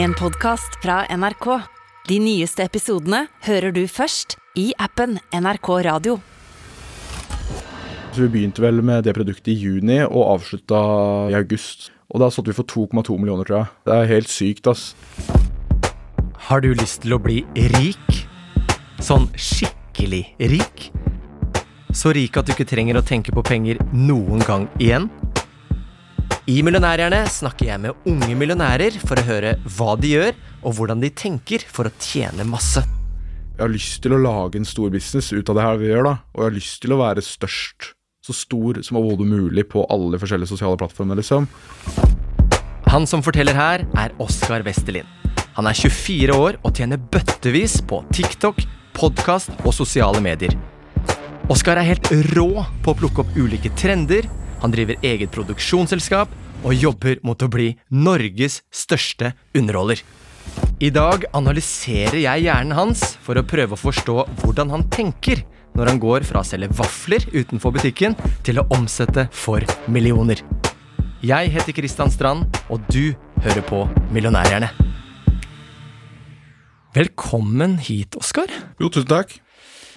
En podcast fra NRK. De nyeste episodene hører du først i appen NRK Radio. Så vi begynte vel med det produktet i juni og avslutta i august. Og da satt vi for 2,2 millioner, tror jeg. Det er helt sykt, ass. Har du lyst til å bli rik? Sånn skikkelig rik? Så rik at du ikke trenger å tenke på penger noen gang igjen? I Millionærhjerne snakker jeg med unge millionærer for å høre hva de gjør, og hvordan de tenker for å tjene masse. Jeg har lyst til å lage en stor business ut av det her vi gjør, da. Og jeg har lyst til å være størst. Så stor som overhodet mulig på alle forskjellige sosiale plattformer, liksom. Han som forteller her, er Oskar Westerlin. Han er 24 år og tjener bøttevis på TikTok, podkast og sosiale medier. Oskar er helt rå på å plukke opp ulike trender, han driver eget produksjonsselskap og jobber mot å bli Norges største underholder. I dag analyserer jeg hjernen hans for å prøve å forstå hvordan han tenker når han går fra å selge vafler utenfor butikken til å omsette for millioner. Jeg heter Kristian Strand, og du hører på Millionærhjerne. Velkommen hit, Oskar. Jo, tusen takk.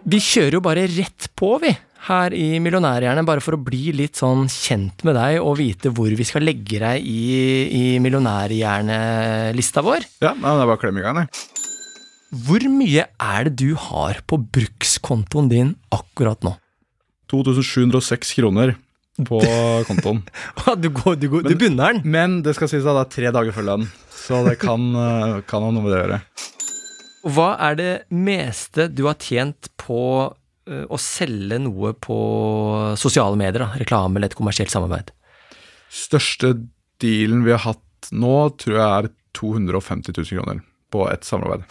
Vi kjører jo bare rett på, vi, her i Millionærhjerne, bare for å bli litt sånn kjent med deg og vite hvor vi skal legge deg i, i millionærhjernelista vår. Ja, men det er bare å klemme i gang, det. Hvor mye er det du har på brukskontoen din akkurat nå? 2706 kroner på kontoen. Du, går, du, går, du bunner den. Men det skal sies at det er tre dager før lønn, så det kan, eh, kan ha noe med det å gjøre. Hva er det meste du har tjent på å selge noe på sosiale medier? da? Reklame eller et kommersielt samarbeid? Største dealen vi har hatt nå, tror jeg er 250 000 kroner på et samarbeid.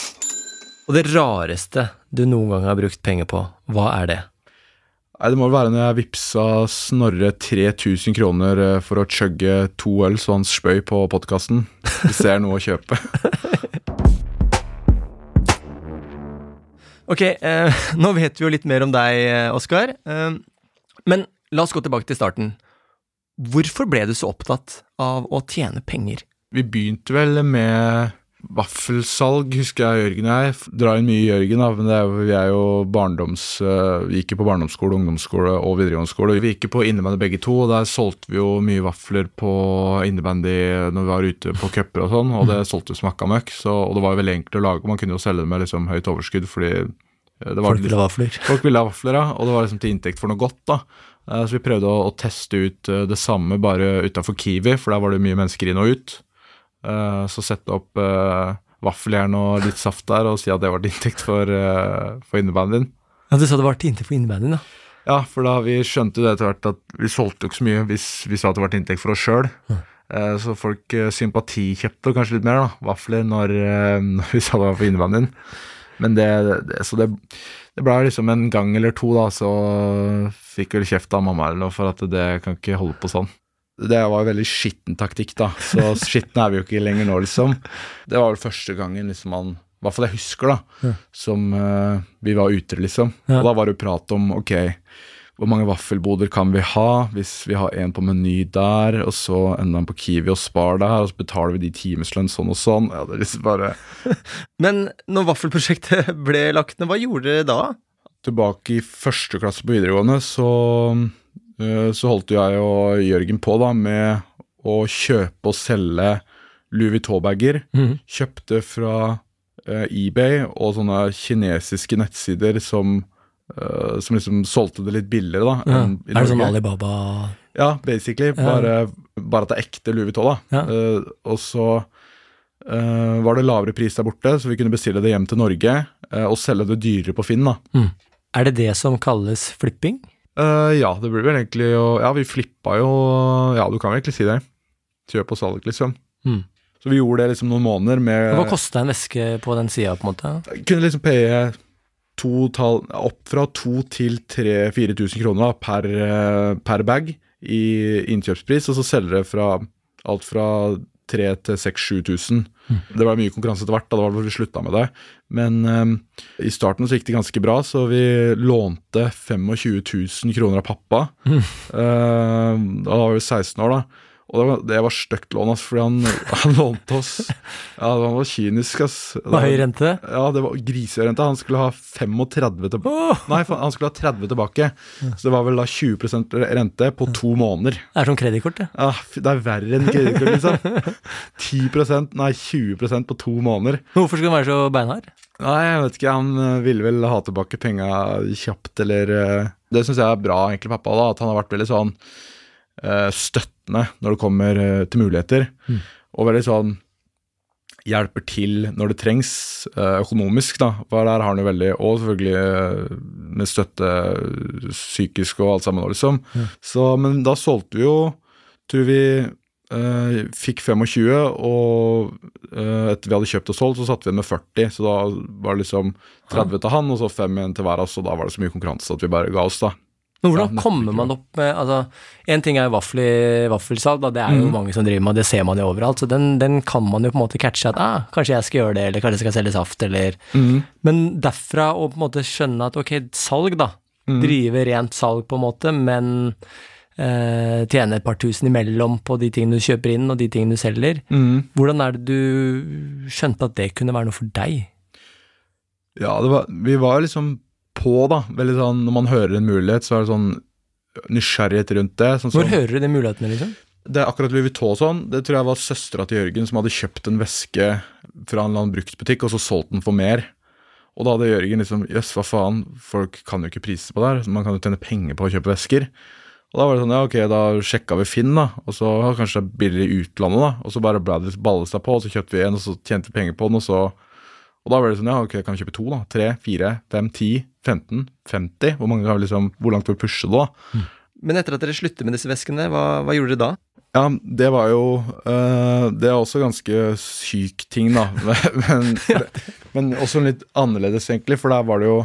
Og det rareste du noen gang har brukt penger på, hva er det? Nei, Det må være når jeg vippsa Snorre 3000 kroner eh, for å chugge to øl så han spøy på podkasten. Hvis det er noe å kjøpe. Ok, eh, nå vet vi jo litt mer om deg, eh, Oskar. Eh, men la oss gå tilbake til starten. Hvorfor ble du så opptatt av å tjene penger? Vi begynte vel med vaffelsalg, husker jeg Jørgen og jeg. Drar inn mye i Jørgen, da, men det er, vi er jo barndoms... eh, Vi gikk jo på barndomsskole, ungdomsskole og videregående skole. Vi gikk jo på innebandy begge to, og der solgte vi jo mye vafler på innebandy når vi var ute på cuper og sånn, og det solgte som hakka møkk, og det var jo veldig enkelt å lage, og man kunne jo selge det med liksom høyt overskudd, fordi eh, det var Folk ville ha vafler. Folk ville ha vafler, ja, og det var liksom til inntekt for noe godt. da. Eh, Så vi prøvde å, å teste ut det samme bare utafor Kiwi, for der var det mye mennesker inn og ut. Eh, Så sette opp uh, vaffeljern og litt saft der, og si at det var til inntekt for, uh, for innebandyen. Ja, Du sa det var til inntekt for innebandyen, da. Ja, for da vi skjønte det etter hvert at vi solgte jo ikke så mye hvis vi sa at det var til inntekt for oss sjøl. Så folk sympatikjøpte kanskje litt mer, da. Vafler når, når vi sa det var for innebandyen. Men det, det, så det, det ble liksom en gang eller to, da, så fikk vel kjeft av mamma eller noe for at det kan ikke holde på sånn. Det var jo veldig skitten taktikk, da. Så skitten er vi jo ikke lenger nå, liksom. Det var vel første gangen liksom man I hvert fall jeg husker, da. Som uh, vi var ute, liksom. Ja. Og da var det jo prat om ok, hvor mange vaffelboder kan vi ha hvis vi har en på Meny der, og så enda en på Kiwi og Spar der, og så betaler vi de timeslønn sånn og sånn. Ja, det er liksom bare Men når vaffelprosjektet ble lagt ned, hva gjorde dere da? tilbake i første klasse på videregående, så, så holdt jeg og Jørgen på da med å kjøpe og selge Louis Vuitton-bager. Mm. Kjøpte fra eh, eBay og sånne kinesiske nettsider som, eh, som liksom solgte det litt billigere da. Ja. Er det sånn Alibaba Ja, basically. Bare, bare at det er ekte Louis Vuitton. da. Ja. Eh, og så eh, var det lavere pris der borte, så vi kunne bestille det hjem til Norge eh, og selge det dyrere på Finn. da. Er det det som kalles flipping? Eh, ja, det blir vel egentlig jo Ja, vi flippa jo Ja, du kan vel egentlig si det. Kjøp og salg, liksom. Mm. Så vi gjorde det liksom noen måneder med Hva kosta en veske på den sida, på en måte? Kunne liksom paye opp fra 2000 til 3000-4000 kroner per, eh, per bag i innkjøpspris, og så selge det fra alt fra 3000 til 6000-7000. Det var mye konkurranse etter hvert, da det var vi slutta med det. Men um, i starten så gikk det ganske bra, så vi lånte 25 000 kroner av pappa. Eh, da var vi 16 år, da. Og det var, stygt lån, ass, fordi han, han lånte oss Ja, han var kynisk, ass. Det var høy rente. Ja, det var griserente. Han skulle ha 35 tilbake. oh! Nei, han skulle ha 30 tilbake. Så det var vel da 20% rente på to måneder. det er som kredittkort, det. Ja, det er verre enn kredittkort, liksom. 10% nei 20% på to måneder. Hvorfor skulle han være så beinhard? Nei, jeg vet ikke. Han øh, ville vel ha tilbake penga kjapt, eller øh, Det syns jeg er bra, egentlig, pappa, da, at han har vært veldig sånn øh, støttende når det kommer øh, til muligheter. Mm. Og veldig sånn hjelper til når det trengs øh, økonomisk, da. For der har han jo veldig Og selvfølgelig øh, med støtte psykisk og alt sammen, liksom. Ja. Så, men da solgte vi jo, tror vi fikk 25, og etter vi hadde kjøpt og solgt, så satte vi igjen med 40. Så da var det liksom 30 til han, og så 5 igjen til hver av oss, og da var det så mye konkurranse at vi bare ga oss, da. Men hvordan ja, kommer man opp med altså, En ting er vaffel vaffelsalg, da, det er jo mm. mange som driver med, det ser man jo overalt. Så den, den kan man jo på en måte catche at ah, kanskje jeg skal gjøre det, eller kanskje jeg skal selge saft, eller Men derfra å på en måte skjønne at ok, salg, da. Mm. Drive rent salg, på en måte, men eh, tjene et par tusen imellom på de tingene du kjøper inn, og de tingene du selger. Mhm. Hvordan er det du skjønte at det kunne være noe for deg? Ja, det var, vi var liksom på, da. Veldig sånn, Når man hører en mulighet, så er det sånn nysgjerrighet rundt det. Sånn, Hvor som- hører du de mulighetene, liksom? Det er akkurat Louis Vuitton og sånn. Det tror jeg var søstera til Jørgen som hadde kjøpt en veske fra en eller annen bruktbutikk, og så solgt den for mer. Og da hadde Jørgen liksom Jøss, hva faen, folk kan jo ikke prise på det her. Man kan jo tjene penger på å kjøpe vesker. Og da var det sånn, ja ok, da sjekka vi Finn, da. Og så ja, kanskje det er billigere i utlandet, da. Og så bare ble det ballet seg på, og så kjøpte vi en, og så tjente vi penger på den, og så Og da var det sånn, ja ok, kan vi kjøpe to, da? Tre, fire, fem, ti, 15, 50? Hvor mange har vi liksom, hvor langt vil vi pushe det, da? Men etter at dere slutter med disse veskene, hva, hva gjorde dere da? Ja, det var jo øh, Det er også ganske syk ting, da. Men, men også litt annerledes, egentlig, for der var det jo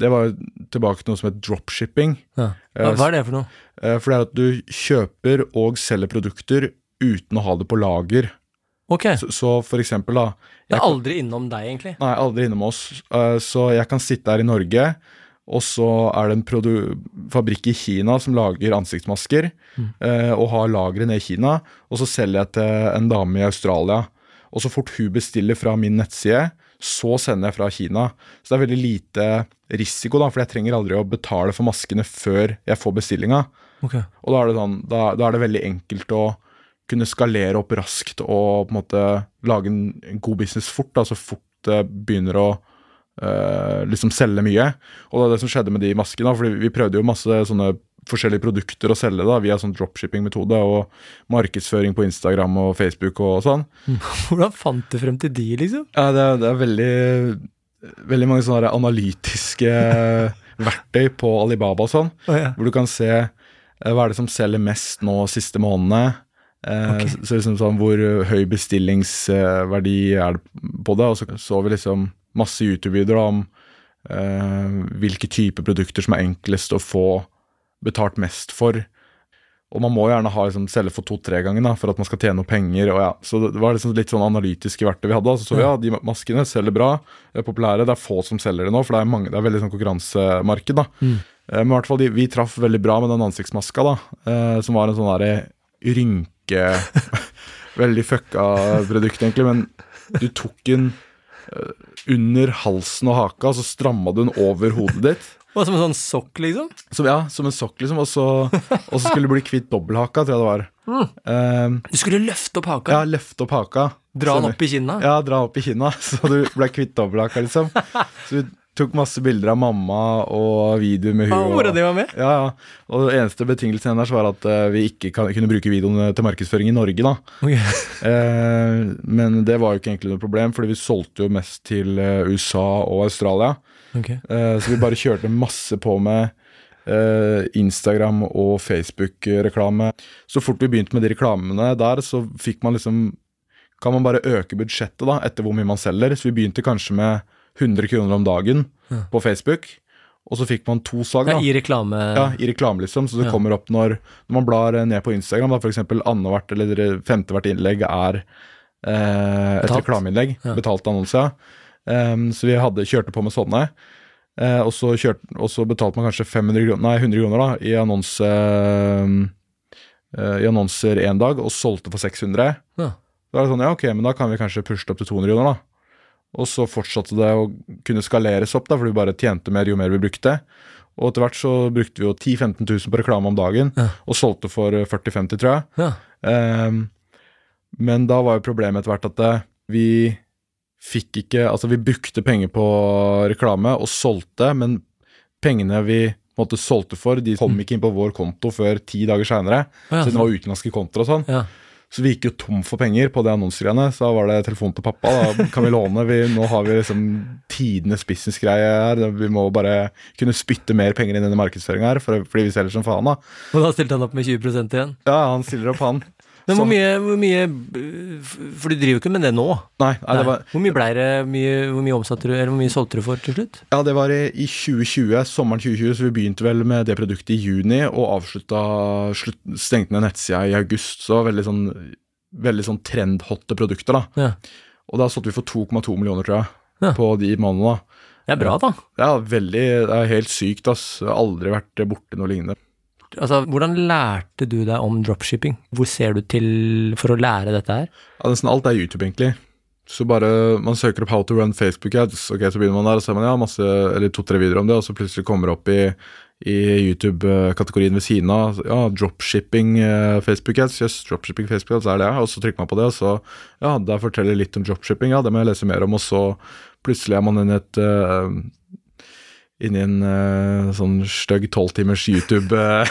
Det var jo tilbake til noe som het dropshipping. Ja. Hva, hva er det for noe? Eh, For det er at du kjøper og selger produkter uten å ha det på lager. Ok, Så, så for eksempel, da det er aldri innom deg, egentlig. Nei, aldri innom oss. Uh, Så jeg kan sitte her i Norge, og så er det en produ fabrikk i Kina som lager ansiktsmasker, eh, og har lagre nede i Kina, og så selger jeg til en dame i Australia. Og så fort hun bestiller fra min nettside, så sender jeg fra Kina. Så det er veldig lite risiko, da, for jeg trenger aldri å betale for maskene før jeg får bestillinga. Okay. Og da er det, sånn, da, da er det veldig enkelt å kunne skalere opp raskt og på en måte lage en, god business fort, da, så fort det begynner å Uh, liksom selge mye. Og det er det som skjedde med de maskene, fordi vi prøvde jo masse sånne forskjellige produkter å selge da, via sånn dropshipping-metode og markedsføring på Instagram og Facebook og sånn. Hvordan fant du frem til de, liksom? Ja, det, er- det er veldig, veldig mange sånne analytiske verktøy på Alibaba og sånn, oh, ja. hvor du kan se eh, hva er det som selger mest nå siste månedene. Eh, Ok. så, liksom sånn Hvor høy bestillingsverdi er det på det? Og så så vi liksom masse YouTube-videoer om eh, hvilke typer produkter som er enklest å få betalt mest for. Og man må gjerne ha liksom, selge for to-tre ganger da, for at man skal tjene noe penger. Og ja. Så det var liksom litt sånn analytiske verktøy vi hadde. Så så vi ja, de maskene selger bra, er populære. Det er få som selger det nå, for det er, mange, det er veldig sånn konkurransemarked. da. Mm. Eh, Men i hvert fall de, vi traff veldig bra med den ansiktsmaska, da, eh, som var en sånn derre rynke Veldig fucka produkt, egentlig, men du tok den eh, under halsen og haka, så stramma du den over hodet ditt. Og som en sånn sokk, liksom? Som, ja, som en sokk, liksom. Og så, og så skulle du bli kvitt dobbelthaka, tror jeg det var. Eh, Du skulle løfte opp haka, ja, løfte opp haka. dra den opp i kinna. Ja, dra opp i kinna, så du ble kvitt dobbelthaka, liksom. Så vi tok masse bilder av mamma og videoer med Ah, hun. og- di var med? Ja, ja. Og det eneste betingelsen hennes var at uh, vi ikke kan, kunne bruke videoene til markedsføring i Norge, da. Okay. uh, men det var jo ikke egentlig noe problem, fordi vi solgte jo mest til uh, USA og Australia. Ok. Uh, så vi bare kjørte masse på med uh, Instagram og Facebook-reklame. Så fort vi begynte med de reklamene der, så fikk man liksom Kan man bare øke budsjettet da, etter hvor mye man selger. Så vi begynte kanskje med 100 kroner om dagen Ja. på Facebook. Og så fikk man to salg. Ja. I reklame Ja, i reklame, liksom. Så det Ja. kommer opp når, når man blar eh, ned på Instagram, da f.eks. annethvert eller femtehvert innlegg er eh, et Betalt. reklameinnlegg. Betalt annonse. ja. Em, så vi hadde, kjørte på med sånne. Uh, og, så kjørte, og så betalte man kanskje 500 kroner, nei, 100 kroner da, i annonse uh, i annonser én dag og solgte for 600. Ja. Da er det sånn, ja ok, men da kan vi kanskje pushe det opp til 200 kroner, da. Og så fortsatte det å kunne skaleres opp, da, for vi bare tjente mer jo mer vi brukte. Og etter hvert så brukte vi jo 10 000-15 000 på reklame om dagen, Ja. og solgte for eh, 40-50, tror jeg. Ja. Um, men da var jo problemet etter hvert at eh, vi fikk ikke Altså, vi brukte penger på reklame og solgte, men pengene vi måte solgte for, de kom ikke inn på vår konto før ti dager seinere. Ja, så det var utenlandske kontoer og sånn. Ja. Så vi gikk jo tom for penger på det annonsegreiene. Så da var det telefon til pappa. Da kan vi låne. Vi, nå har vi liksom tidenes businessgreie her. Vi må bare kunne spytte mer penger inn i markedsføringa her, for, fordi vi selger som faen, da. Og da stilte han opp med 20% igjen. Ja, han stiller opp, han. Men hvor mye, hvor mye For du driver jo ikke med det nå. Nei, nei, det var Hvor mye ble det, mye, hvor mye omsatte du, eller hvor mye solgte du for til slutt? Ja, det var i i 2020, sommeren 2020, så vi begynte vel med det produktet i juni og avslutta slutt, stengte ned nettsida i august. Så veldig sånn, veldig sånn trendhotte produkter, da. Ja. Og da solgte vi for 2,2 millioner, tror jeg, Ja. på de månedene. Det er bra, da. Ja, veldig, det er helt sykt, ass. Jeg har aldri vært borti noe lignende. Altså, Hvordan lærte du deg om dropshipping? Hvor ser du til for å lære dette her? Ja, nesten alt er YouTube, egentlig. Så bare man søker opp 'How to run Facebook ads', ok, så begynner man der, og så ser man ja, masse, eller to-tre videoer om det, og så plutselig kommer det opp i, i YouTube-kategorien ved siden av ja, dropshipping eh, Facebook ads. Yes, dropshipping Facebook ads er det. Og så trykker man på det, og så ja, der forteller litt om dropshipping, ja, det må jeg lese mer om, og så plutselig er man inne i et eh, Inni en uh, sånn stygg tolvtimers YouTube uh,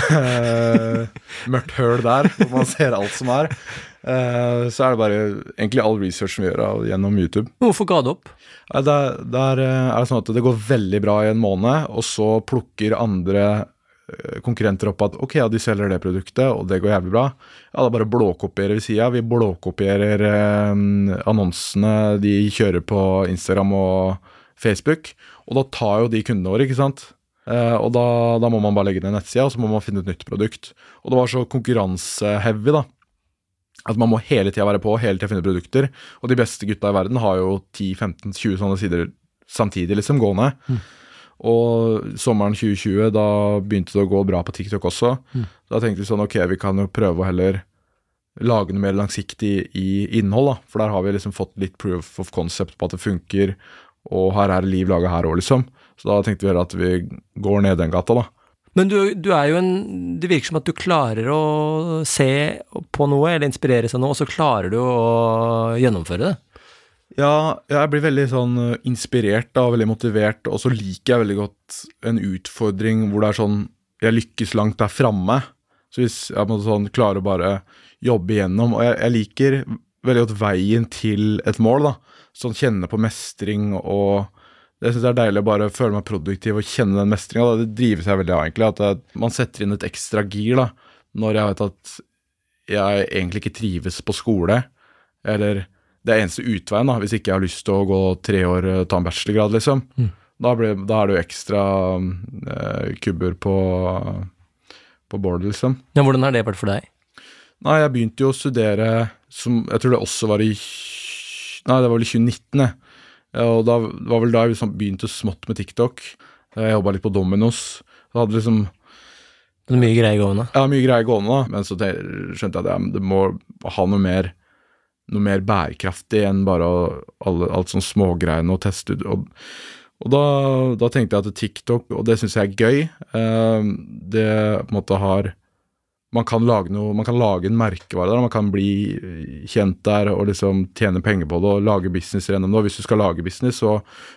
Mørkt høl der, hvor man ser alt som er. Uh, så er det bare egentlig all research vi gjør av, gjennom YouTube. Hvorfor ga du opp? Uh, Der, der er det sånn at det går veldig bra i en måned, og så plukker andre konkurrenter opp at ok, ja, de selger det produktet, og det går jævlig bra. Ja, da bare blåkopierer vi sida. Vi blåkopierer eh, annonsene de kjører på Instagram og Facebook, og da tar jo de kundene våre, ikke sant. Uh, og da, da må man bare legge ned nettsida, og så må man finne et nytt produkt. Og det var så konkurranseheavy, da. At man må hele tida være på, hele tida finne produkter. Og de beste gutta i verden har jo 10-15-20 sånne sider samtidig, liksom, gående. Og sommeren 2020, da begynte det å gå bra på TikTok også. Da tenkte vi sånn, ok, vi kan jo prøve å heller lage noe mer langsiktig i innhold, da. For der har vi liksom fått litt proof of concept på at det funker, og her er liv laga her òg, liksom. Så da tenkte vi at vi går ned den gata, da. Men du, du er jo en Det virker som at du klarer å se på noe, eller inspireres av noe, og så klarer du å gjennomføre det. Ja, jeg blir veldig sånn inspirert da, og veldig motivert, og så liker jeg veldig godt en utfordring hvor det er sånn Jeg lykkes langt der framme. Så hvis jeg på en måte sånn klarer å bare jobbe igjennom Og jeg, jeg liker veldig godt veien til et mål, da. Sånn kjenne på mestring og det syns jeg er deilig å bare føle meg produktiv og kjenne den mestringa. Det drives jeg veldig av, egentlig. At jeg, man setter inn et ekstra gir da, når jeg vet at jeg egentlig ikke trives på skole, eller det er eneste utveien, da, hvis ikke jeg har lyst til å gå tre år og ta en bachelorgrad, liksom. Da, ble, da er det jo ekstra eh, kubber på, på bordet, liksom. Ja, hvordan har det vært for deg? Nei, jeg begynte jo å studere som Jeg tror det også var i Nei, det var vel i 2019, jeg. Og da var vel da jeg liksom begynte smått med TikTok. Jeg jobba litt på Dominos. Så hadde liksom Det er mye greier gående. Ja, mye greier gående, da, men så skjønte jeg at det må ha noe mer noe mer bærekraftig enn bare alle, alt sånn smågreiene og teste ut. Og, og da, da tenkte jeg at TikTok, og det syns jeg er gøy, eh, det på en måte har man kan lage noe, man kan lage en merkevare der, man kan bli kjent der og liksom tjene penger på det og lage business gjennom det. Og hvis du skal lage business, så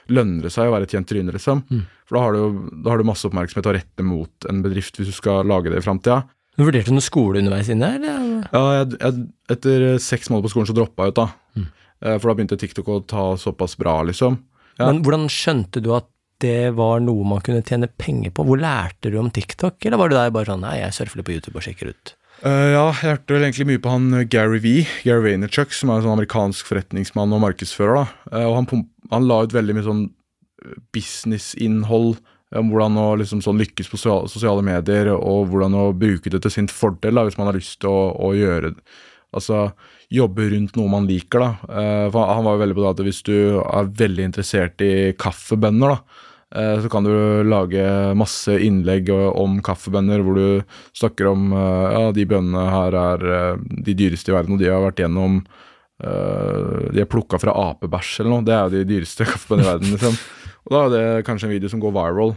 lønner det seg å være et kjent tryne, liksom. For da har, du, da har du masse oppmerksomhet å rette mot en bedrift hvis du skal lage det i framtida. Du vurderte noe skole underveis inne, eller? Ja, jeg, jeg, etter seks måneder på skolen så droppa jeg ut, da. Mm. For da begynte TikTok å ta såpass bra, liksom. Ja. Men hvordan skjønte du at det var noe man kunne tjene penger på? Hvor lærte du om TikTok, eller var du der bare sånn nei, jeg surfer litt på YouTube og sjekker ut? Uh, ja, jeg hørte vel egentlig mye på han eh, Gary V, Gary Vaynerchuk, som er en sånn amerikansk forretningsmann og markedsfører. da. Uh, og han, han la ut veldig mye sånn businessinnhold om hvordan å liksom sånn lykkes på sosiale, medier, og hvordan å bruke det til sin fordel da, hvis man har lyst til å, å gjøre Altså jobbe rundt noe man liker, da. Eh, for han var jo veldig på det at hvis du er veldig interessert i kaffebønner, da, Eh, Så kan du lage masse innlegg om kaffebønner hvor du snakker om eh, ja, de bønnene her er de dyreste i verden, og de har vært gjennom De er plukka fra apebæsj eller noe. Det er jo de dyreste kaffebønnene i verden, liksom. Og da er det kanskje en video som går viral.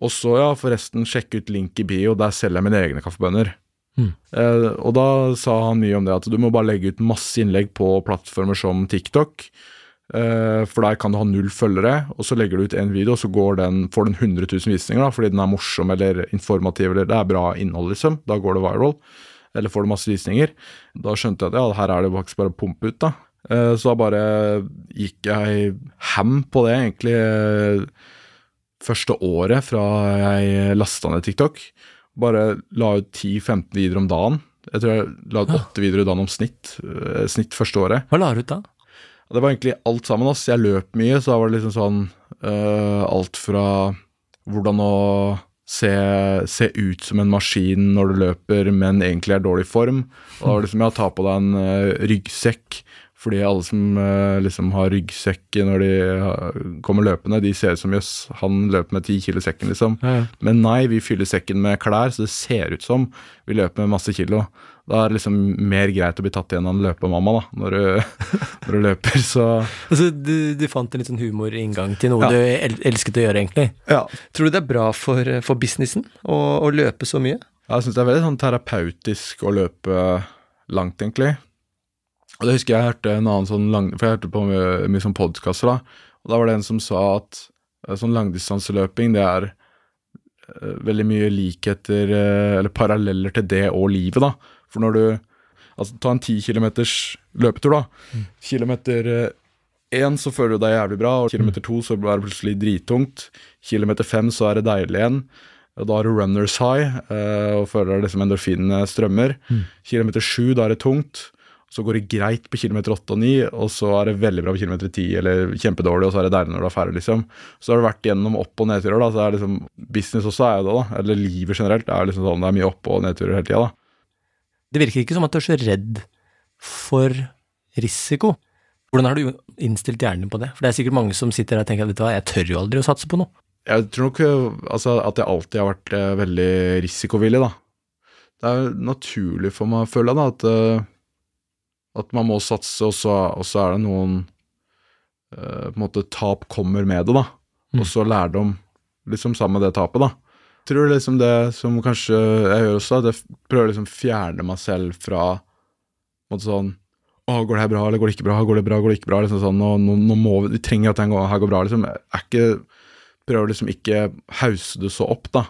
Og så, ja, forresten, sjekk ut link i bio, der selger jeg mine egne kaffebønner. Mm. Eh, og da sa han mye om det, at du må bare legge ut masse innlegg på plattformer som TikTok. Eh, for der kan du ha null følgere, og så legger du ut en video, og så den, får den 100 000 visninger da, fordi den er morsom eller informativ, eller det er bra innhold, liksom. Da går det viral. Eller får du masse visninger. Da skjønte jeg at ja, her er det faktisk bare å pumpe ut, da. Eh, så da bare gikk jeg ham på det, egentlig. eh, Første året fra jeg lasta ned TikTok. Bare la ut 10-15 videoer om dagen. Jeg tror jeg la ut åtte videoer i dagen om snitt. eh, Snitt første året. Hva la du ut da? Det var egentlig alt sammen. ass. Jeg løp mye, så da var det liksom sånn uh, Alt fra hvordan å se, se ut som en maskin når du løper, men egentlig er dårlig form. Og da var det liksom ja, ta på deg en uh, ryggsekk. Fordi alle som øh, liksom har ryggsekk når de øh, kommer løpende, de ser ut som jøss, han løper med ti kilo sekken, liksom. Ja, ja. Men nei, vi fyller sekken med klær, så det ser ut som vi løper med masse kilo. Da er det liksom mer greit å bli tatt igjen av en løpemamma, da, når du, når du løper, så Altså, du, du fant en litt sånn humorinngang til noe Ja. du el elsket å gjøre, egentlig. Ja. Tror du det er bra for, for businessen å, å løpe så mye? Jeg syns det er veldig sånn terapeutisk å løpe langt, egentlig. Og det husker jeg hørte en annen sånn lang... For jeg hørte på mye, mye sånn podkaster, da. Og da var det en som sa at eh, sånn langdistanseløping, det er uh, veldig mye likheter, uh, eller paralleller til det og livet, da. For når du Altså, ta en ti kilometers løpetur, da. Kilometer én så føler du deg jævlig bra, og kilometer to så er det plutselig drittungt. Kilometer fem så er det deilig igjen. Og Da har du runners high og føler liksom endorfinene strømmer. Kilometer sju, da er det tungt. Så går det greit på kilometer 8 og 9, og så er det veldig bra på kilometer 10, eller kjempedårlig, og så er det deilig når du er ferdig, liksom. Så har du vært gjennom opp- og nedturer, da. Så er liksom Business også er jo det, da. Eller livet generelt. Det er liksom sånn, det er mye opp- og nedturer hele tida, da. Det virker ikke som at du er så redd for risiko. Hvordan har du innstilt hjernen på det? For det er sikkert mange som sitter der og tenker at vet du hva, jeg tør jo aldri å satse på noe. Jeg tror nok altså, at jeg alltid har vært eh, veldig risikovillig, da. Det er naturlig for meg, føler jeg, da, at, eh, at man må satse, og så, og så er det noen uh, på en måte Tap kommer med det, da. Mm. Og så lærdom liksom sammen med det tapet, da. Jeg tror liksom det som kanskje jeg gjør også, at jeg prøver liksom fjerne meg selv fra på en måte sånn å, går det her bra, eller går det ikke bra? Går det bra, går det ikke bra? Liksom sånn, nå, nå, nå må vi, vi trenger at det her går bra, liksom. Jeg er ikke prøver liksom ikke hause det så opp, da.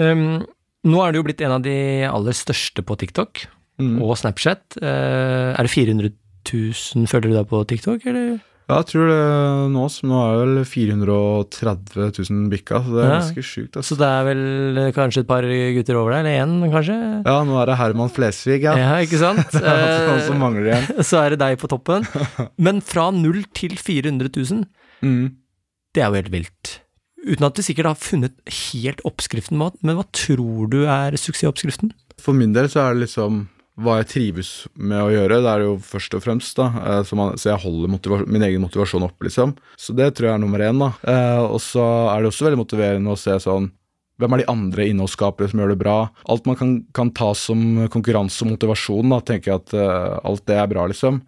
Um, nå er du jo blitt en av de aller største på TikTok Mm. og Snapchat. Uh, er det 400 000 følger du deg på TikTok, eller? Ja, jeg tror det nå som nå er vel 430 000 bikka, så det er Ja. ganske sjukt. Så Altså. det er vel eh, kanskje et par gutter over deg, eller én, kanskje? Ja, nå er det Herman Flesvig, ja. Ja, ikke sant? Det er Han som Eh, mangler igjen. så er det deg på toppen. Men fra null til 400 000, Mm. det er jo helt vilt. Uten at du sikkert har funnet helt oppskriften, men hva tror du er suksessoppskriften? For min del så er det liksom hva jeg trives med å gjøre. Det er jo først og fremst, da. eh, Så, man, så jeg holder min egen motivasjon opp, liksom. Så det tror jeg er nummer én, da. Eh, og så er det også veldig motiverende å se sånn hvem er de andre innholdsskapere som gjør det bra? Alt man kan, kan ta som konkurranse og motivasjon, da, tenker jeg at eh, alt det er bra, liksom.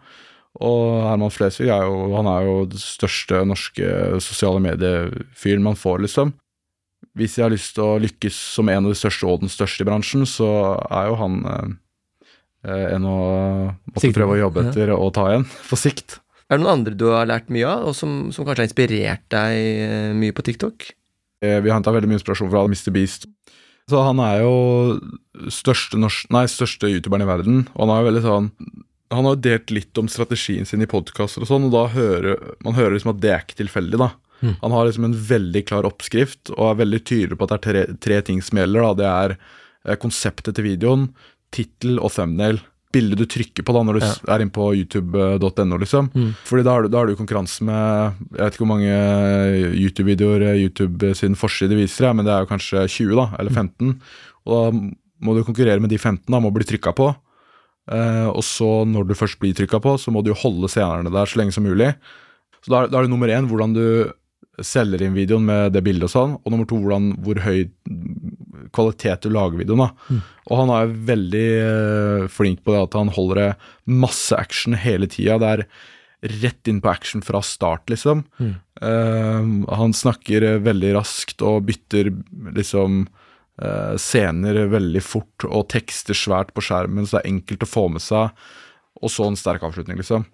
Og Herman Flesvig er jo, han er jo det største norske sosiale mediefyren man får, liksom. Hvis jeg har lyst til å lykkes som en av de største og den største i bransjen, så er jo han eh, eh, å måtte Sikte prøve å jobbe ja. etter og ta igjen, på sikt. Er det noen andre du har lært mye av, og som, som kanskje har inspirert deg eh, mye på TikTok? Eh, Vi har henta veldig mye inspirasjon fra Mr. Beast. Så han er jo største, norsk, nei, største youtuberen i verden, og han er jo veldig sånn Han har jo delt litt om strategien sin i podkaster og sånn, og da hører man hører liksom at det er ikke tilfeldig, da. Mm. Han har liksom en veldig klar oppskrift, og er veldig tydelig på at det er tre, tre ting som gjelder. da. Det er konseptet til videoen, tittel og thumbnail. Bildet du trykker på da når du ja. er inne på youtube.no, liksom. Mm. Fordi da har, du, da har du konkurranse med Jeg vet ikke hvor mange YouTube-videoer eh, YouTube sin forside viser, men det er jo kanskje 20, da, eller 15. Og da må du konkurrere med de 15, da, må bli trykka på. Eh, og så, når du først blir trykka på, så må du jo holde senerne der så lenge som mulig. Så da, da er det nummer én hvordan du selger inn videoen med det bildet og sånn, og nummer to hvordan, hvor høy kvalitet du lager videoen. da. Og han er veldig eh, flink på det at han holder det masse action hele tida. Det er rett inn på action fra start, liksom. Eh, han snakker eh, veldig raskt og bytter liksom uh, scener veldig fort og tekster svært på skjermen, så det er enkelt å få med seg. Og så en sterk avslutning, liksom.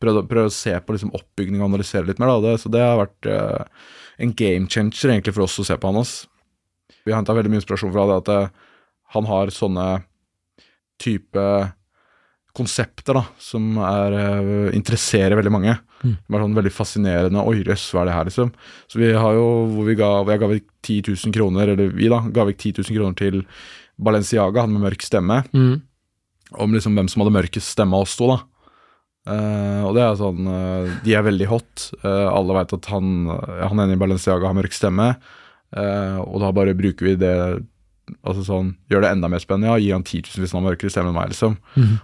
Prøv, prøv å se på liksom, oppbygning og analysere litt mer. Da. Det, så det har vært uh, en game changer egentlig for oss å se på han. ass. Vi har henta veldig mye inspirasjon fra det at eh, han har sånne type konsepter da, som er, eh, interesserer veldig mange. Det er sånn veldig fascinerende. Oi, jøss, hva er det her, liksom? Så vi har jo hvor vi ga, hvor jeg ga vekk 10 000 kroner, eller vi da, ga vekk 10 000 kroner til Balenciaga, han med mørk stemme, om liksom hvem som hadde mørkest stemme av oss to, da. Uh, og det er sånn uh, De er veldig hot. Uh, alle veit at han, han ene i Balenciaga har mørk stemme. Eh, og da bare bruker vi det Altså sånn Gjør det enda mer spennende. Ja, Gi han 10 000 hvis han har mørkere stemme enn meg, liksom.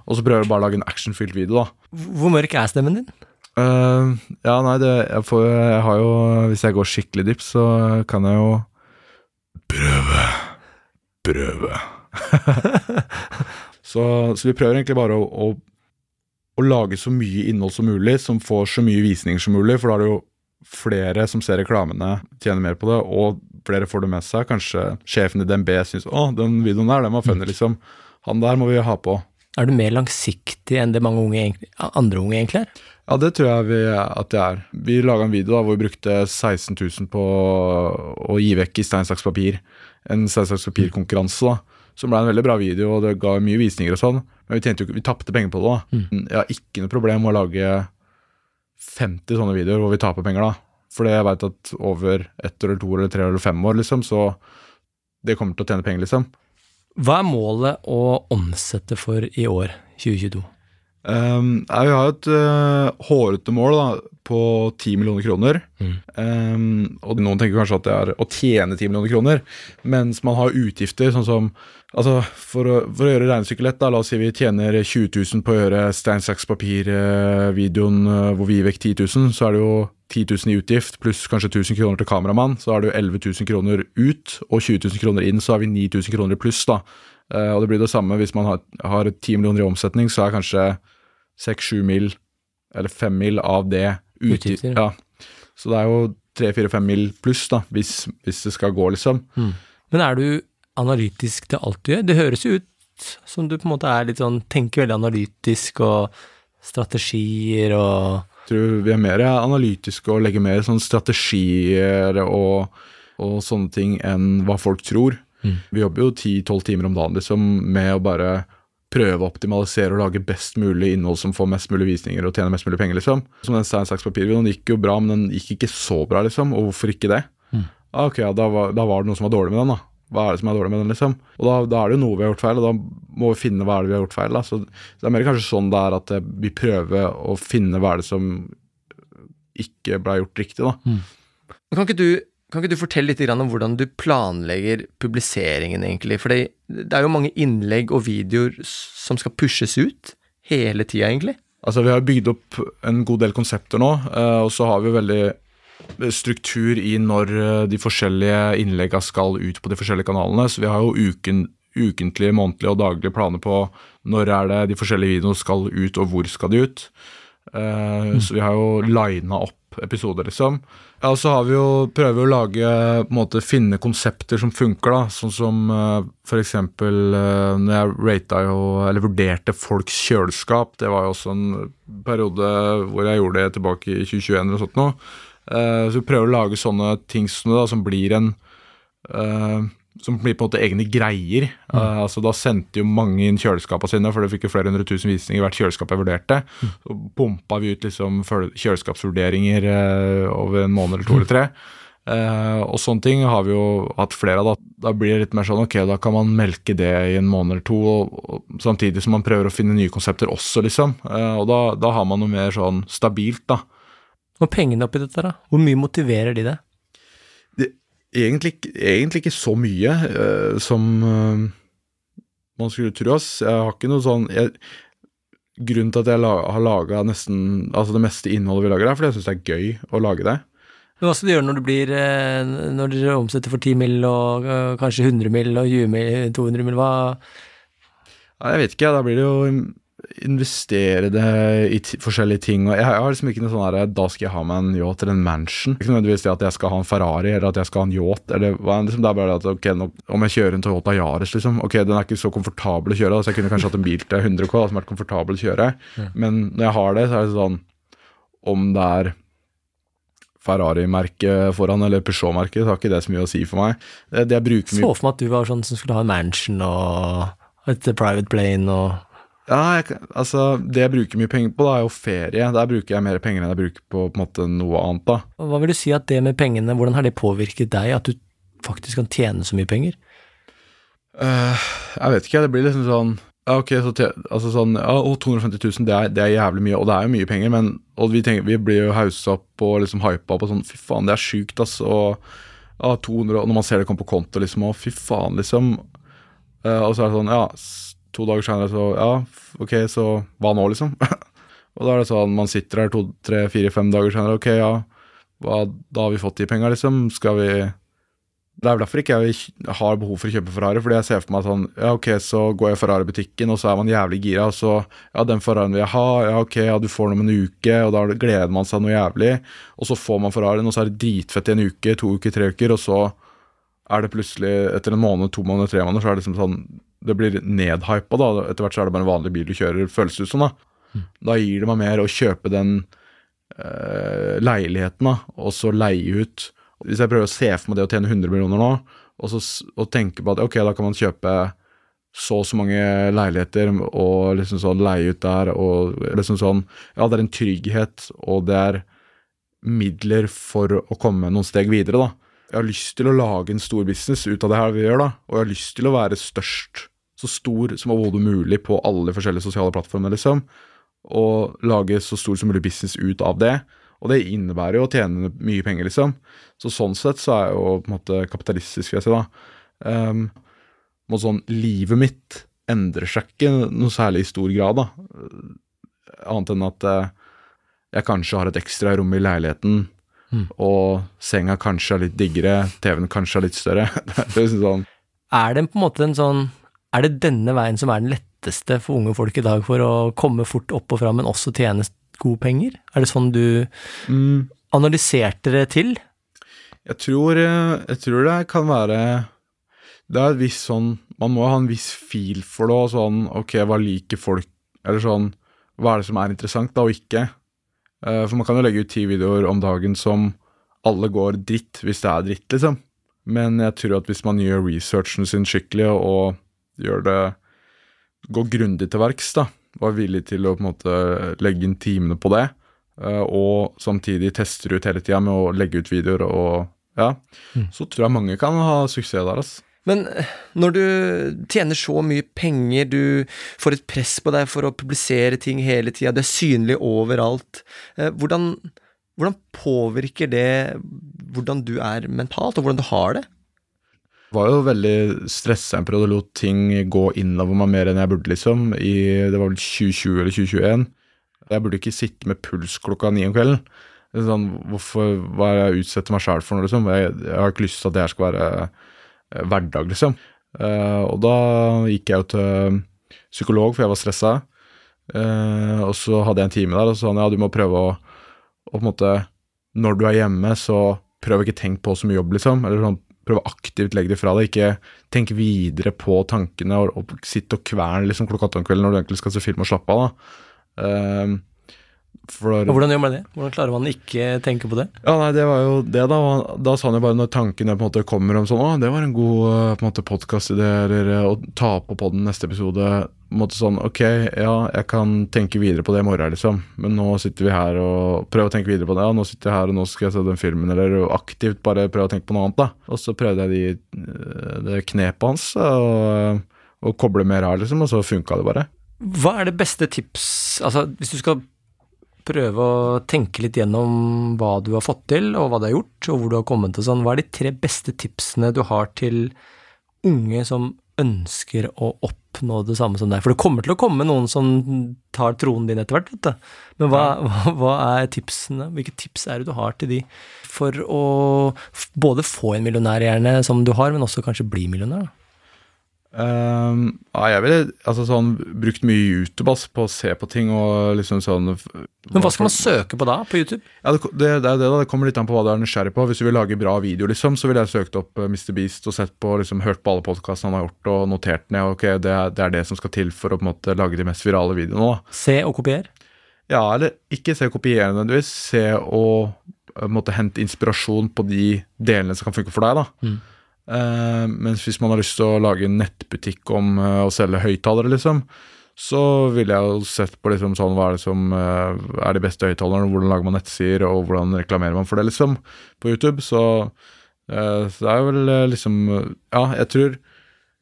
Og så prøver jeg bare å lage en actionfylt video, da. Hvor mørk er stemmen din? Uh, ja, nei, det jeg, får, jeg har jo Hvis jeg går skikkelig dypt, så kan jeg jo Prøve. Prøve. så, så vi prøver egentlig bare å, å, å lage så mye innhold som mulig, som får så mye visninger som mulig, for da er det jo flere som ser reklamene, tjener mer på det, og flere får det med seg. Kanskje sjefen i DNB syns å, den videoen der, den var funny, liksom. Han der må vi ha på. Er du mer langsiktig enn det mange unge, andre unge egentlig er? Ja, det tror jeg vi, at det er. Vi laga en video da, hvor vi brukte 16 000 på å gi vekk i stein, saks, papir. En stein, saks, papir-konkurranse, da. Som ble en veldig bra video, og det ga mye visninger og sånn. Men vi tjente vi tapte penger på det. da. Jeg har ikke noe problem med å lage 50 sånne videoer hvor vi taper penger, da. Fordi jeg veit at over ett eller to eller tre eller fem år, liksom, så det kommer til å tjene penger, liksom. Hva er målet å omsette for i år, 2022? Um, ja, vi har et uh, hårete mål da, på 10 millioner kroner. Um, og noen tenker kanskje at det er å tjene 10 millioner kroner, mens man har utgifter sånn som altså For å, for å gjøre regnestykket lett, da, la oss si vi tjener 20 000 på å gjøre stein, saks, papir-videoen uh, hvor vi gir vekk 10 000, så er det jo 10 000 i utgift pluss kanskje 1000 kroner til kameramann, så er det jo 11 000 kroner ut, og 20 000 kroner inn, så har vi 9000 kroner i pluss, da. Uh, og det blir det samme hvis man har, har 10 millioner i omsetning, så er kanskje 6-7 mil, eller 5 mil av det Utgifter. Ja. Så det er jo 3-4-5 mil pluss, da, hvis, hvis det skal gå, liksom. Men er du analytisk til alt du gjør? Det høres jo ut som du på en måte er litt sånn, tenker veldig analytisk og strategier og Jeg tror vi er mer analytiske og legger mer sånn strategier og, og sånne ting enn hva folk tror. Vi jobber jo 10-12 timer om dagen liksom, med å bare prøve å optimalisere og lage best mulig innhold som får mest mulig visninger og tjener mest mulig penger, liksom. Som den stein, saks, papir-videoen gikk jo bra, men den gikk ikke så bra, liksom. Og hvorfor ikke det? Mm. ok, ja, da, var, da var det noe som var dårlig med den, da. Hva er det som er dårlig med den, liksom? Og da, da er det jo noe vi har gjort feil, og da må vi finne hva er det vi har gjort feil. da. Så det er mer kanskje sånn det er at eh, vi prøver å finne hva er det som ikke ble gjort riktig, da. Mm. Kan ikke du, kan ikke du fortelle litt om hvordan du planlegger publiseringen, egentlig? For det er jo mange innlegg og videoer som skal pushes ut hele tida, egentlig. Altså, vi har bygd opp en god del konsepter nå, eh, og så har vi veldig struktur i når eh, de forskjellige innleggene skal ut på de forskjellige kanalene. Så vi har jo uken, ukentlige, månedlige og daglige planer på når er det de forskjellige videoene skal ut, og hvor skal de ut. Eh, Så vi har jo lina opp episoder, liksom. Ja, og så har vi jo, prøver å lage, på en måte finne konsepter som funker, da. Sånn som uh, for eksempel uh, når jeg rata jo, eller vurderte folks kjøleskap. Det var jo også en periode hvor jeg gjorde det tilbake i 2021 eller sånt nå. Eh, så vi prøver å lage sånne ting som, da, som blir en eh, som blir på en måte egne greier. Eh, altså Da sendte jo mange inn kjøleskapene sine, for det fikk jo flere hundre tusen visninger hvert kjøleskap jeg vurderte. Så pumpa vi ut liksom kjøleskapsvurderinger uh, over en måned eller to eller tre. Uh, og sånne ting har vi jo hatt flere av. Da, da blir det litt mer sånn ok, da kan man melke det i en måned eller to, og, og, samtidig som man prøver å finne nye konsepter også, liksom. Og da, da har man noe mer sånn stabilt, da. Og pengene oppi dette, da? Hvor mye motiverer de det? Egentlig, egentlig ikke så mye uh, som uh, man skulle tro. ass. Jeg har ikke noe sånn jeg, Grunnen til at jeg la, har laga nesten Altså det meste innholdet vi lager, er fordi jeg syns det er gøy å lage det. Men hva skal du gjøre når du blir eh, Når dere omsetter for 10 mill. og kanskje 100 mill. og 20 mill., 200 mill.? Hva jeg vet ikke, da blir det jo investere det i forskjellige ting. Og jeg, jeg har liksom ikke noe sånn her Da skal jeg ha meg en yacht eller en mansion. Ikke nødvendigvis det at jeg skal ha en Ferrari eller at jeg skal ha en yacht. Eller liksom, det er bare det at ok, nå, Om jeg kjører en Toyota Yaris, liksom. Ok, den er ikke så komfortabel å kjøre, da, så jeg kunne kanskje hatt en bil til 100 K da, som er komfortabel å kjøre. Men når jeg har det, så er det sånn Om det er Ferrari-merket foran eller Peugeot-merket, så har ikke det så mye å si for meg. Det, det jeg bruker mye Så for meg at du var sånn som skulle ha en mansion og et private plane og Ja, jeg, altså, det jeg bruker mye penger på, da, er jo ferie. Der bruker jeg mer penger enn jeg bruker på, på måte, noe annet. da. og Hva vil du si at det med pengene, hvordan har det påvirket deg, at du faktisk kan tjene så mye penger? Uh, jeg vet ikke, det blir liksom sånn ja, ok, så te, altså sånn, ja, å, 250 000, det er, det er jævlig mye, og det er jo mye penger, men og vi, tenker, vi blir jo haussa opp og liksom hypa opp og sånn, fy faen, det er sjukt, ass, og ja, 200, og når man ser det komme på konto, liksom, og fy faen, liksom, uh, og så er det sånn, ja, to dager senere, så, ja, ok, så hva nå, liksom? og da er det sånn, man sitter her to, tre, fire, fem dager senere, ok, ja, hva, da har vi fått de penga, liksom, skal vi det er vel derfor ikke jeg har behov for å kjøpe Ferrari, fordi jeg ser for meg sånn Ja, ok, så går jeg i Ferrari-butikken, og så er man jævlig gira, og så Ja, den Ferrarien vil jeg ha, ja, ok, ja, du får den om en uke, og da gleder man seg noe jævlig, og så får man Ferrarien, og så er det dritfett i en uke, to uker, tre uker, og så er det plutselig, etter en måned, to måneder, tre måneder, så er det liksom sånn Det blir nedhypa, da. Etter hvert så er det bare en vanlig bil du kjører, føles det ut som, da. Da gir det meg mer å kjøpe den eh, leiligheten, da, og så leie ut. Hvis jeg prøver å se for meg det å tjene 100 millioner nå, og, så, og tenke på at ok, da kan man kjøpe så og så mange leiligheter og liksom sånn leie ut der, og liksom sånn Ja, det er en trygghet, og det er midler for å komme noen steg videre, da. Jeg har lyst til å lage en stor business ut av det her vi gjør, da, og jeg har lyst til å være størst, så stor som overhodet mulig på alle forskjellige sosiale plattformer, liksom, og lage så stor som mulig business ut av det. Og det innebærer jo å tjene mye penger, liksom. Så sånn sett så er jeg jo på en måte kapitalistisk, vil jeg si, da. Um, og sånn, livet mitt endrer seg ikke noe særlig i stor grad, da. Annet enn at eh, jeg kanskje har et ekstra rom i leiligheten, og senga kanskje er litt diggere, TV-en kanskje er litt større. det er liksom sånn, Er det på en måte en sånn Er det denne veien som er den letteste for unge folk i dag for å komme fort opp og fram, men også tjene gode penger? Er det sånn du mm, analyserte det til? Jeg tror, eh, jeg tror det kan være Det er et visst sånn Man må ha en viss fil for det, og sånn Ok, hva liker folk Eller sånn Hva er det som er interessant, da, og ikke? Eh, For man kan jo legge ut ti videoer om dagen som alle går dritt, hvis det er dritt, liksom. Men jeg tror at hvis man gjør researchen sin skikkelig, og, gjør det Går grundig til verks, da, og er villig til å på en måte legge inn timene på det, eh, og samtidig tester ut hele tida med å legge ut videoer og ja, så tror jeg mange kan ha suksess der, altså. Men eh, når du tjener så mye penger, du får et press på deg for å publisere ting hele tida, du er synlig overalt, eh, hvordan, hvordan påvirker det hvordan du er mentalt, og hvordan du har det? var jo veldig stressa en periode lot ting gå innover meg mer enn jeg burde, liksom. I, det var vel 2020 eller 2021. Jeg burde ikke sitte med puls klokka ni om kvelden. Sånn, hvorfor, hva er jeg utsetter meg sjæl for nå, liksom? Jeg, jeg har ikke lyst til at det her skal være hverdag, liksom. Eh, og da gikk jeg jo til psykolog, for jeg var stressa. Eh, og så hadde jeg en time der, og så sa han ja, du må prøve å, å på en måte Når du er hjemme, så prøv ikke tenk på så mye jobb, liksom. Eller sånn, prøv aktivt legge det fra deg. Ikke tenk videre på tankene og, og sitte og kverne liksom, klokka åtte om kvelden når du egentlig skal se film og slappe av. da. Eh, for hvordan gjør man det? Hvordan klarer man ikke tenke på det? ja, nei, det var jo det, da. Da sa han jo bare når tankene på en måte kommer om sånn Å, det var en god eh, på en måte podkastidé, eller eh, å ta på podden neste episode. På en måte sånn Ok, ja, jeg kan tenke videre på det i morgen, liksom. Men nå sitter vi her og prøver å tenke videre på det. Ja, nå sitter jeg her, og nå skal jeg se den filmen, eller aktivt bare prøve å tenke på noe annet, da. Og så prøvde jeg de, eh, det knepet hans, og, og koble mer her, liksom, og så funka det bare. Hva er det beste tips Altså, hvis du skal prøve å tenke litt gjennom hva du har fått til, og hva du har gjort, og hvor du har kommet og sånn, hva er de tre beste tipsene du har til unge som ønsker å oppnå det samme som deg? For det kommer til å komme noen som tar tronen din etter hvert, vet du. Men hva, hva, hva er tipsene? Hvilke tips er det du har til de for å både få en millionærhjerne som du har, men også kanskje bli millionær? da? Ehm, ja, jeg ville altså sånn, brukt mye YouTube ass, på å se på ting og liksom sånn Men hva skal man søke på da, på YouTube? Ja, det, det, det det da, det kommer litt an på hva du er nysgjerrig på. Hvis du vil lage bra video, liksom, så ville jeg søkt opp eh, Mr. Beast og sett på, liksom, hørt på alle podkastene han har gjort, og notert ned. Ok, det er, det som skal til for å på en måte lage de mest virale videoene. da. Se og kopier? Ja, eller ikke se og kopiere nødvendigvis. Se og eh, måtte hente inspirasjon på de delene som kan funke for deg. da. Mm. Eh, mens hvis man har lyst til å lage en nettbutikk om uh, å selge høyttalere, liksom, så ville jeg jo sett på liksom sånn hva er det som uh, er de beste høyttalerne, hvordan lager man nettsider, og hvordan reklamerer man for det, liksom, på YouTube. Så, eh, så det er vel eh, liksom Ja, jeg tror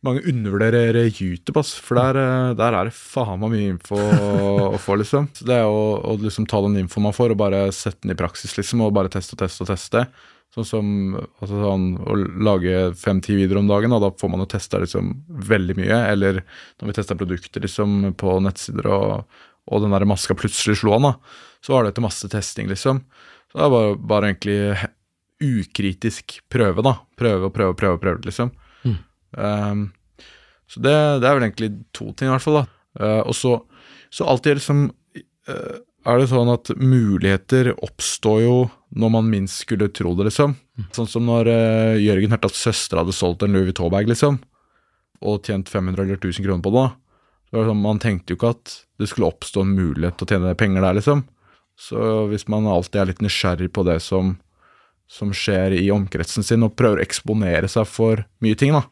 mange undervurderer YouTube, ass, for der, eh, der er det faen meg mye info å, å få, liksom. Så det er å, å liksom ta den infoen man får, og bare sette den i praksis, liksom, og bare teste og teste og teste. Sånn som altså sånn, å lage fem-ti videoer om dagen, og da får man jo testa liksom veldig mye. Eller når vi testa produkter liksom på nettsider, og, og den der maska plutselig slo an, da, så var det etter masse testing, liksom. Så det er bare, egentlig ukritisk prøve, da. Prøve og prøve og prøve, prøve, liksom. Mm. Um, så det, det er vel egentlig to ting, i hvert fall. da. Uh, og så, så alltid liksom eh, er det sånn at muligheter oppstår jo når man minst skulle tro det, liksom. Sånn som når uh, Jørgen hørte at søstera hadde solgt en Louis Vuitton-bag, liksom, og tjent 500 eller 1000 kroner på det. Så det sånn, Man tenkte jo ikke at det skulle oppstå en mulighet til å tjene penger der, liksom. Så hvis man alltid er litt nysgjerrig på det som, som skjer i omkretsen sin, og prøver å eksponere seg for mye ting, da.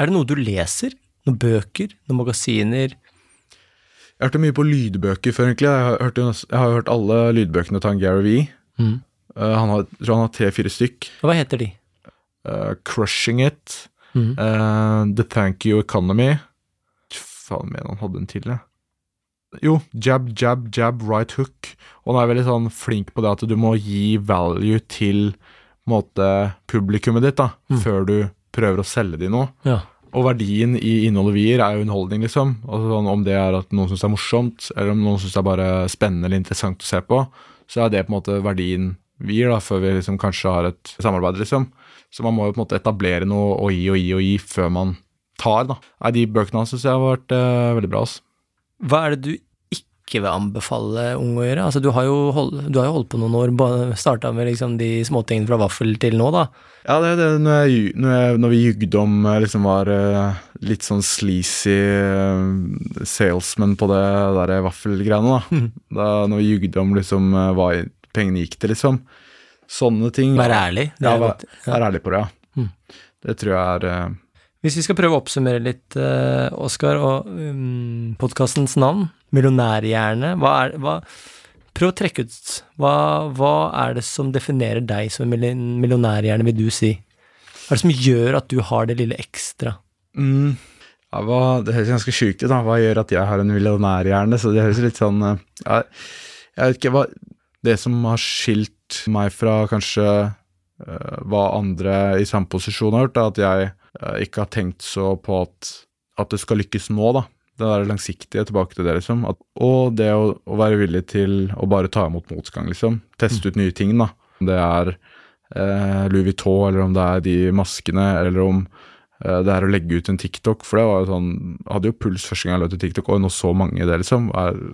Er det noe du leser? Noen bøker? Noen magasiner? Jeg hørte mye på lydbøker før, egentlig. Jeg har, hørt, jeg har hørt alle lydbøkene til Gary Vee. Mm. Eh, han har, tror han har tre-fire stykk. Hva heter de? Uh, Crushing It, Mm. Uh, The Thank You Economy Faen mener han hadde en til, jeg. Jo, jab, jab, jab, right hook. Og han er veldig sånn flink på det at du må gi value til måte, publikummet ditt, da, Mm. før du prøver å selge dem noe. Ja. Og verdien i innholdet vi gir, er jo underholdning, liksom. Altså, sånn, om det er at noen syns det er morsomt, eller om noen syns det er bare spennende eller interessant å se på, så er det på en måte verdien vi gir, da, før vi liksom kanskje har et samarbeid, liksom. Så man må jo på en måte etablere noe og gi og gi og gi før man tar, da. Nei, de bøkene hans syns jeg har vært eh, veldig bra, altså. Hva er det du ikke vil anbefale unge å gjøre? Altså, du har jo holdt, du har jo holdt på noen år, starta med liksom de småtingene fra vaffel til nå, da. Ja, det det når, jeg, når, jeg, når vi jugde om eh, liksom var eh, litt sånn sleazy eh, salesman på det der vaffelgreiene, da. da. Når vi jugde om liksom hva pengene gikk til, liksom. Sånne ting. Vær ærlig. Ja, vær, vær ærlig på det, ja. Mm. Det tror jeg er Hvis vi skal prøve å oppsummere litt, Oskar, og um, podkastens navn, Millionærhjerne, hva er hva, Prøv å trekke ut hva, hva er det som definerer deg som en millionærhjerne, vil du si? Hva er det som gjør at du har det lille ekstra? mm, ja, hva, Det høres ganske sjukt ut, da. Hva gjør at jeg har en millionærhjerne? Så det høres litt sånn eh, ja, Jeg vet ikke hva Det som har skilt meg fra kanskje uh, hva andre i samme posisjon har gjort, er at jeg uh, ikke har tenkt så på at, at det skal lykkes nå, da. Det der langsiktige, tilbake til det, liksom. At, og det å, å være villig til å bare ta imot motgang, liksom. Teste ut nye ting, da. Om det er eh, Louis Vuitton, eller om det er de maskene, eller om eh, det er å legge ut en TikTok. For det var jo sånn Hadde jo puls første gang jeg la ut en TikTok, og nå så mange det, liksom. Jeg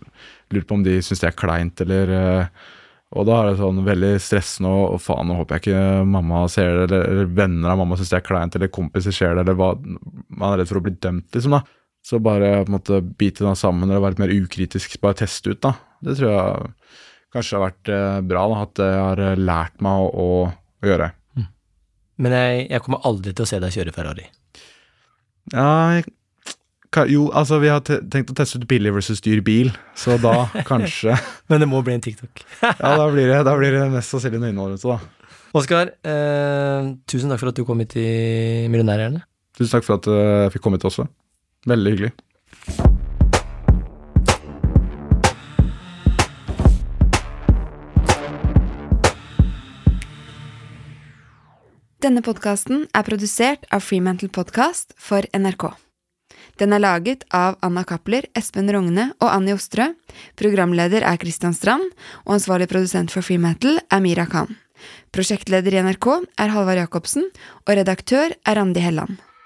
lurer på om de syns det er kleint, eller eh, Og da er det sånn veldig stressende, og, og faen, nå håper jeg ikke mamma ser det, eller, eller venner av mamma syns det er kleint, eller kompiser ser det, eller hva Man er redd for å bli dømt, liksom, da. Så bare på en måte bite den sammen, eller være litt mer ukritisk, bare teste ut, da. Det tror jeg kanskje har vært eh, bra, da, at jeg har eh, lært meg å, å, gjøre. Men jeg, jeg kommer aldri til å se deg kjøre Ferrari. Ja, jo, altså vi har tenkt å teste ut billig versus dyr bil, så da kanskje Men det må bli en TikTok. Ja, da blir det, da blir det mest sannsynlig noe innhold ute, da. Oskar, eh, tusen takk for at du kom hit i Millionærhjerne. Tusen takk for at eh, jeg fikk komme hit også. Veldig hyggelig. Denne podkasten er produsert av Freemantle Podcast for NRK. Den er laget av Anna Cappler, Espen Rogne og Annie Ostrø. Programleder er Christian Strand, og ansvarlig produsent for Freemantle er Mira Khan. Prosjektleder i NRK er Halvard Jacobsen, og redaktør er Randi Helland.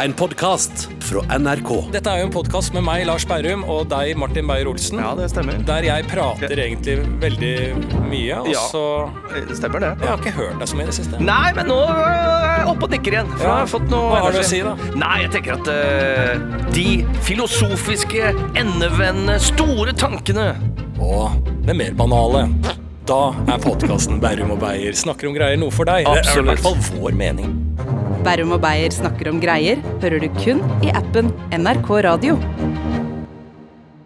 En podkast fra NRK. Dette er jo en podkast med meg, Lars Berrum, og deg, Martin Beyer-Olsen. Ja, det stemmer. Der jeg prater egentlig veldig mye, og Ja. så Stemmer det. Jeg har ikke hørt deg så mye i det siste. Nei, men nå er jeg oppe og nikker igjen. For Ja. jeg har fått noe Hva har du å si, da? Nei, jeg tenker at uh, de filosofiske, endevendende, store tankene Og det mer banale. Da er podkasten Bærum og Beyer snakker om greier noe for deg. Det er i hvert fall vår mening. Bærum og Beyer snakker om greier hører du kun i appen NRK Radio.